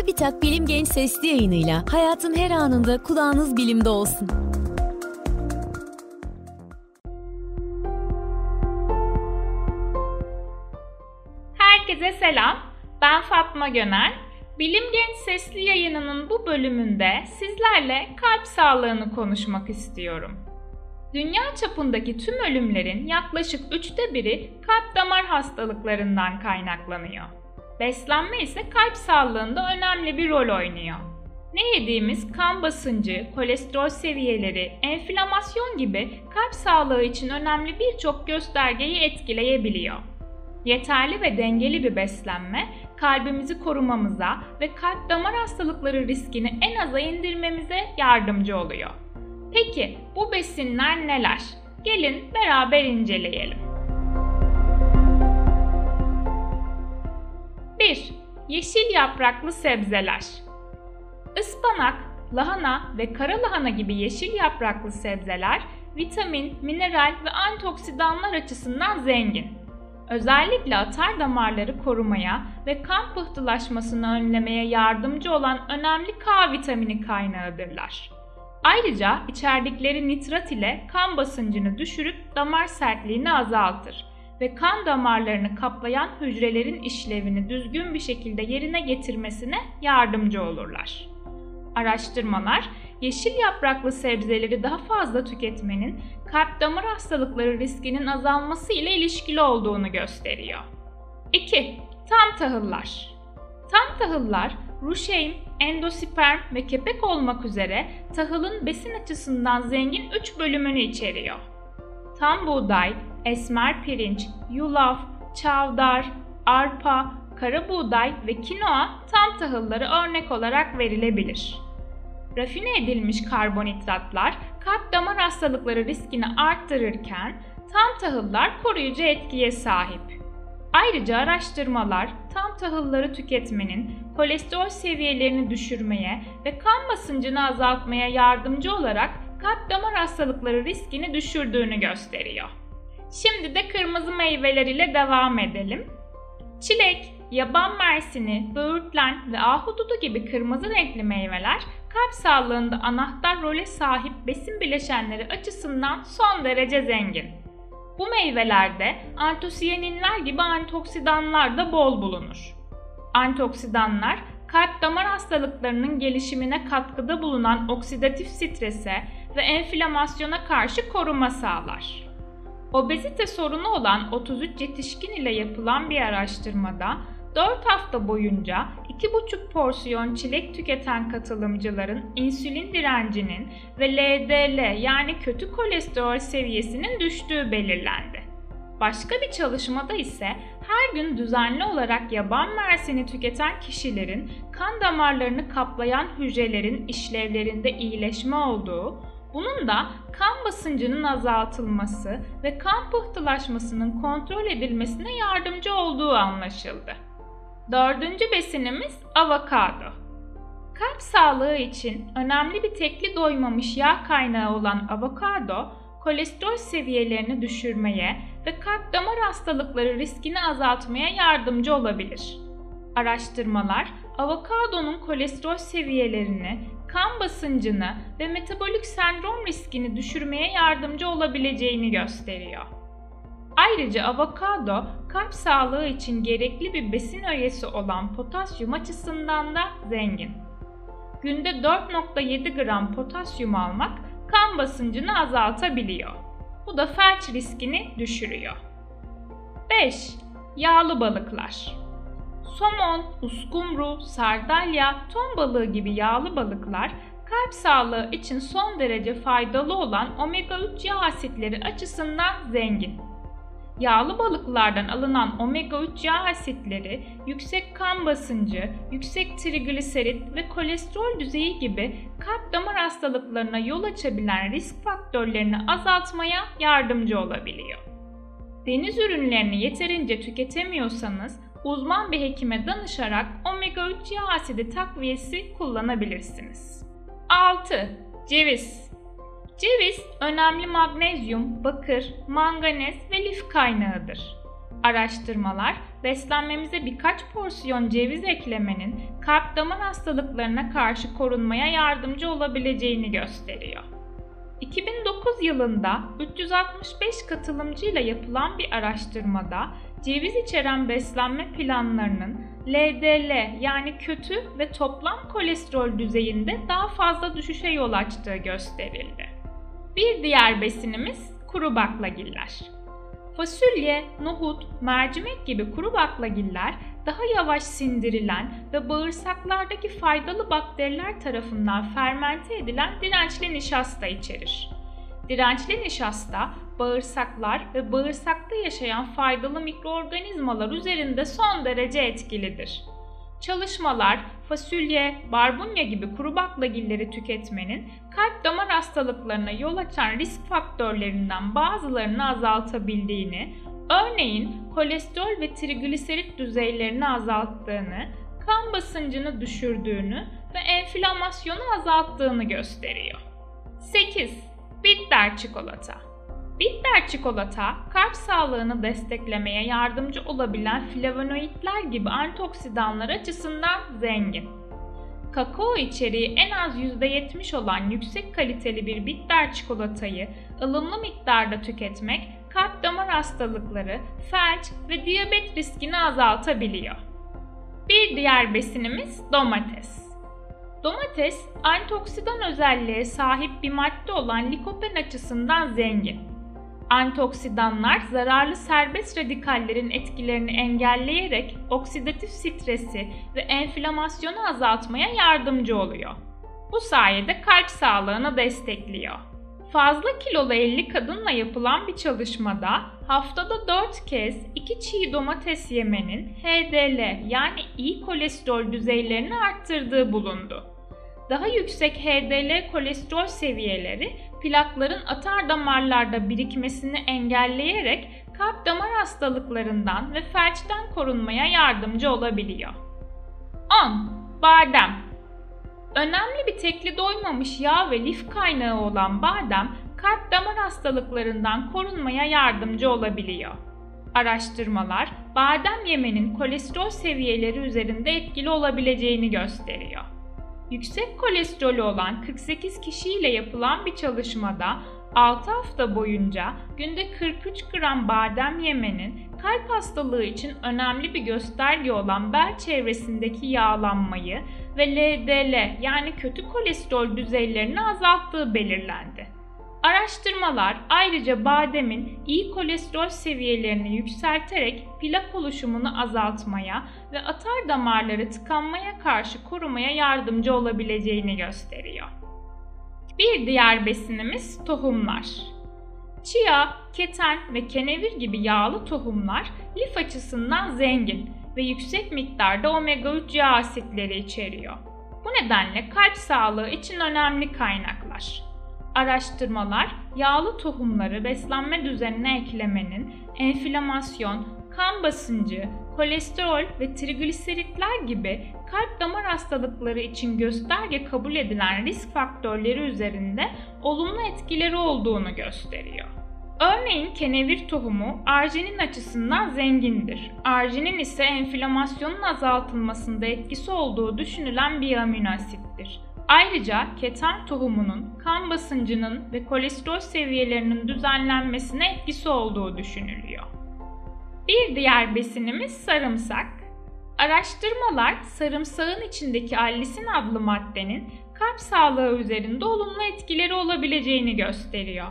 Çubitak Bilim Genç Sesli yayınıyla hayatın her anında kulağınız bilimde olsun. Herkese selam. Ben Fatma Göner. Bilim Genç Sesli yayınının bu bölümünde sizlerle kalp sağlığını konuşmak istiyorum. Dünya çapındaki tüm ölümlerin yaklaşık üçte biri kalp damar hastalıklarından kaynaklanıyor. Beslenme ise kalp sağlığında önemli bir rol oynuyor. Ne yediğimiz kan basıncı, kolesterol seviyeleri, enflamasyon gibi kalp sağlığı için önemli birçok göstergeyi etkileyebiliyor. Yeterli ve dengeli bir beslenme kalbimizi korumamıza ve kalp damar hastalıkları riskini en aza indirmemize yardımcı oluyor. Peki bu besinler neler? Gelin beraber inceleyelim. 1. Yeşil yapraklı sebzeler. Ispanak, lahana ve kara lahana gibi yeşil yapraklı sebzeler vitamin, mineral ve antioksidanlar açısından zengin. Özellikle atar damarları korumaya ve kan pıhtılaşmasını önlemeye yardımcı olan önemli K vitamini kaynağıdırlar. Ayrıca içerdikleri nitrat ile kan basıncını düşürüp damar sertliğini azaltır ve kan damarlarını kaplayan hücrelerin işlevini düzgün bir şekilde yerine getirmesine yardımcı olurlar. Araştırmalar, yeşil yapraklı sebzeleri daha fazla tüketmenin kalp damar hastalıkları riskinin azalması ile ilişkili olduğunu gösteriyor. 2. Tam tahıllar. Tam tahıllar, ruşein, endosperm ve kepek olmak üzere tahılın besin açısından zengin 3 bölümünü içeriyor. Tam buğday, esmer pirinç, yulaf, çavdar, arpa, kara buğday ve kinoa tam tahılları örnek olarak verilebilir. Rafine edilmiş karbonhidratlar kalp damar hastalıkları riskini arttırırken tam tahıllar koruyucu etkiye sahip. Ayrıca araştırmalar tam tahılları tüketmenin kolesterol seviyelerini düşürmeye ve kan basıncını azaltmaya yardımcı olarak kalp damar hastalıkları riskini düşürdüğünü gösteriyor. Şimdi de kırmızı meyveler ile devam edelim. Çilek, yaban mersini, böğürtlen ve ahududu gibi kırmızı renkli meyveler kalp sağlığında anahtar role sahip besin bileşenleri açısından son derece zengin. Bu meyvelerde antosiyaninler gibi antioksidanlar da bol bulunur. Antioksidanlar kalp damar hastalıklarının gelişimine katkıda bulunan oksidatif strese ve enflamasyona karşı koruma sağlar. Obezite sorunu olan 33 yetişkin ile yapılan bir araştırmada 4 hafta boyunca 2,5 porsiyon çilek tüketen katılımcıların insülin direncinin ve LDL yani kötü kolesterol seviyesinin düştüğü belirlendi. Başka bir çalışmada ise her gün düzenli olarak yaban mersini tüketen kişilerin kan damarlarını kaplayan hücrelerin işlevlerinde iyileşme olduğu, bunun da kan basıncının azaltılması ve kan pıhtılaşmasının kontrol edilmesine yardımcı olduğu anlaşıldı. Dördüncü besinimiz avokado. Kalp sağlığı için önemli bir tekli doymamış yağ kaynağı olan avokado, kolesterol seviyelerini düşürmeye ve kalp damar hastalıkları riskini azaltmaya yardımcı olabilir. Araştırmalar, avokadonun kolesterol seviyelerini, kan basıncını ve metabolik sendrom riskini düşürmeye yardımcı olabileceğini gösteriyor. Ayrıca avokado kalp sağlığı için gerekli bir besin öğesi olan potasyum açısından da zengin. Günde 4.7 gram potasyum almak kan basıncını azaltabiliyor. Bu da felç riskini düşürüyor. 5. Yağlı balıklar. Somon, uskumru, sardalya, ton balığı gibi yağlı balıklar kalp sağlığı için son derece faydalı olan omega 3 yağ asitleri açısından zengin. Yağlı balıklardan alınan omega 3 yağ asitleri yüksek kan basıncı, yüksek trigliserit ve kolesterol düzeyi gibi kalp damar hastalıklarına yol açabilen risk faktörlerini azaltmaya yardımcı olabiliyor. Deniz ürünlerini yeterince tüketemiyorsanız uzman bir hekime danışarak omega 3 yağ asidi takviyesi kullanabilirsiniz. 6. Ceviz Ceviz önemli magnezyum, bakır, manganez ve lif kaynağıdır. Araştırmalar beslenmemize birkaç porsiyon ceviz eklemenin kalp damar hastalıklarına karşı korunmaya yardımcı olabileceğini gösteriyor. 2009 yılında 365 katılımcıyla yapılan bir araştırmada ceviz içeren beslenme planlarının LDL yani kötü ve toplam kolesterol düzeyinde daha fazla düşüşe yol açtığı gösterildi. Bir diğer besinimiz kuru baklagiller. Fasulye, nohut, mercimek gibi kuru baklagiller daha yavaş sindirilen ve bağırsaklardaki faydalı bakteriler tarafından fermente edilen dirençli nişasta içerir. Dirençli nişasta bağırsaklar ve bağırsakta yaşayan faydalı mikroorganizmalar üzerinde son derece etkilidir. Çalışmalar fasulye, barbunya gibi kuru baklagilleri tüketmenin kalp damar hastalıklarına yol açan risk faktörlerinden bazılarını azaltabildiğini, örneğin kolesterol ve trigliserit düzeylerini azalttığını, kan basıncını düşürdüğünü ve enflamasyonu azalttığını gösteriyor. 8. Bitter çikolata Bitter çikolata, kalp sağlığını desteklemeye yardımcı olabilen flavonoidler gibi antioksidanlar açısından zengin. Kakao içeriği en az %70 olan yüksek kaliteli bir bitter çikolatayı ılımlı miktarda tüketmek kalp damar hastalıkları, felç ve diyabet riskini azaltabiliyor. Bir diğer besinimiz domates. Domates, antioksidan özelliğe sahip bir madde olan likopen açısından zengin. Antioksidanlar zararlı serbest radikallerin etkilerini engelleyerek oksidatif stresi ve enflamasyonu azaltmaya yardımcı oluyor. Bu sayede kalp sağlığını destekliyor. Fazla kilolu 50 kadınla yapılan bir çalışmada haftada 4 kez 2 çiğ domates yemenin HDL yani iyi kolesterol düzeylerini arttırdığı bulundu. Daha yüksek HDL kolesterol seviyeleri plakların atar damarlarda birikmesini engelleyerek kalp damar hastalıklarından ve felçten korunmaya yardımcı olabiliyor. 10. Badem Önemli bir tekli doymamış yağ ve lif kaynağı olan badem, kalp damar hastalıklarından korunmaya yardımcı olabiliyor. Araştırmalar, badem yemenin kolesterol seviyeleri üzerinde etkili olabileceğini gösteriyor. Yüksek kolesterolü olan 48 kişiyle yapılan bir çalışmada 6 hafta boyunca günde 43 gram badem yemenin kalp hastalığı için önemli bir gösterge olan bel çevresindeki yağlanmayı ve LDL yani kötü kolesterol düzeylerini azalttığı belirlendi. Araştırmalar ayrıca bademin iyi kolesterol seviyelerini yükselterek plak oluşumunu azaltmaya ve atar damarları tıkanmaya karşı korumaya yardımcı olabileceğini gösteriyor. Bir diğer besinimiz tohumlar. Chia, keten ve kenevir gibi yağlı tohumlar lif açısından zengin ve yüksek miktarda omega 3 yağ asitleri içeriyor. Bu nedenle kalp sağlığı için önemli kaynaklar. Araştırmalar yağlı tohumları beslenme düzenine eklemenin enflamasyon, kan basıncı, kolesterol ve trigliseritler gibi kalp damar hastalıkları için gösterge kabul edilen risk faktörleri üzerinde olumlu etkileri olduğunu gösteriyor. Örneğin kenevir tohumu arginin açısından zengindir. Arginin ise enflamasyonun azaltılmasında etkisi olduğu düşünülen bir amino asittir. Ayrıca keten tohumunun kan basıncının ve kolesterol seviyelerinin düzenlenmesine etkisi olduğu düşünülüyor. Bir diğer besinimiz sarımsak. Araştırmalar sarımsağın içindeki allisin adlı maddenin kalp sağlığı üzerinde olumlu etkileri olabileceğini gösteriyor.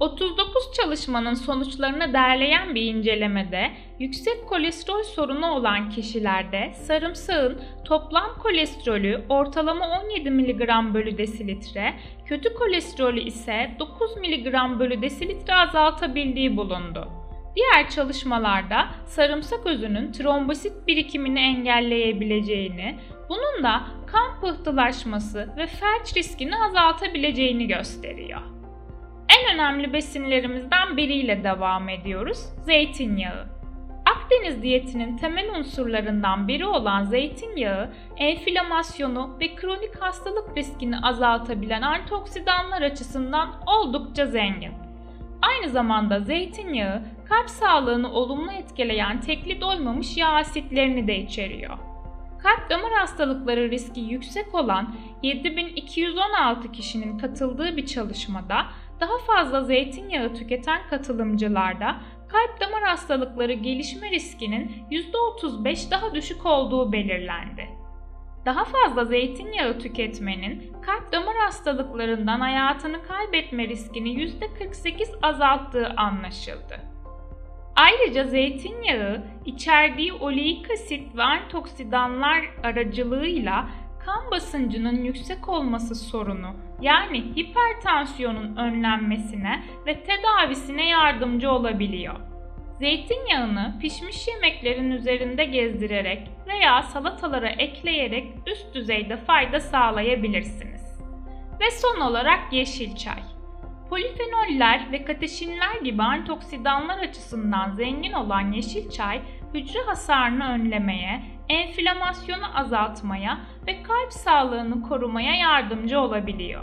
39 çalışmanın sonuçlarını derleyen bir incelemede yüksek kolesterol sorunu olan kişilerde sarımsağın toplam kolesterolü ortalama 17 mg bölü desilitre, kötü kolesterolü ise 9 mg bölü desilitre azaltabildiği bulundu. Diğer çalışmalarda sarımsak özünün trombosit birikimini engelleyebileceğini, bunun da kan pıhtılaşması ve felç riskini azaltabileceğini gösteriyor. En önemli besinlerimizden biriyle devam ediyoruz. Zeytinyağı. Akdeniz diyetinin temel unsurlarından biri olan zeytinyağı, enflamasyonu ve kronik hastalık riskini azaltabilen antioksidanlar açısından oldukça zengin. Aynı zamanda zeytinyağı kalp sağlığını olumlu etkileyen tekli doymamış yağ asitlerini de içeriyor. Kalp damar hastalıkları riski yüksek olan 7216 kişinin katıldığı bir çalışmada daha fazla zeytinyağı tüketen katılımcılarda kalp damar hastalıkları gelişme riskinin %35 daha düşük olduğu belirlendi. Daha fazla zeytinyağı tüketmenin kalp damar hastalıklarından hayatını kaybetme riskini %48 azalttığı anlaşıldı. Ayrıca zeytinyağı içerdiği oleik asit ve antioksidanlar aracılığıyla kan basıncının yüksek olması sorunu yani hipertansiyonun önlenmesine ve tedavisine yardımcı olabiliyor. Zeytinyağını pişmiş yemeklerin üzerinde gezdirerek veya salatalara ekleyerek üst düzeyde fayda sağlayabilirsiniz. Ve son olarak yeşil çay. Polifenoller ve kateşinler gibi antioksidanlar açısından zengin olan yeşil çay, hücre hasarını önlemeye, enflamasyonu azaltmaya ve kalp sağlığını korumaya yardımcı olabiliyor.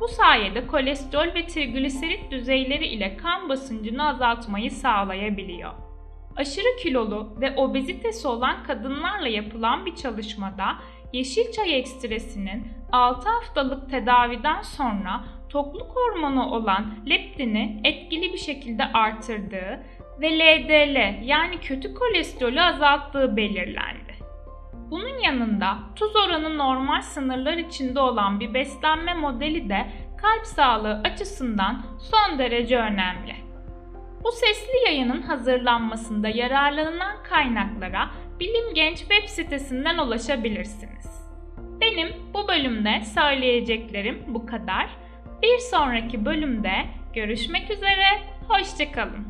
Bu sayede kolesterol ve trigliserit düzeyleri ile kan basıncını azaltmayı sağlayabiliyor. Aşırı kilolu ve obezitesi olan kadınlarla yapılan bir çalışmada yeşil çay ekstresinin 6 haftalık tedaviden sonra tokluk hormonu olan leptini etkili bir şekilde artırdığı ve LDL yani kötü kolesterolü azalttığı belirlendi. Bunun yanında tuz oranı normal sınırlar içinde olan bir beslenme modeli de kalp sağlığı açısından son derece önemli. Bu sesli yayının hazırlanmasında yararlanılan kaynaklara Bilim Genç web sitesinden ulaşabilirsiniz. Benim bu bölümde söyleyeceklerim bu kadar. Bir sonraki bölümde görüşmek üzere, hoşçakalın.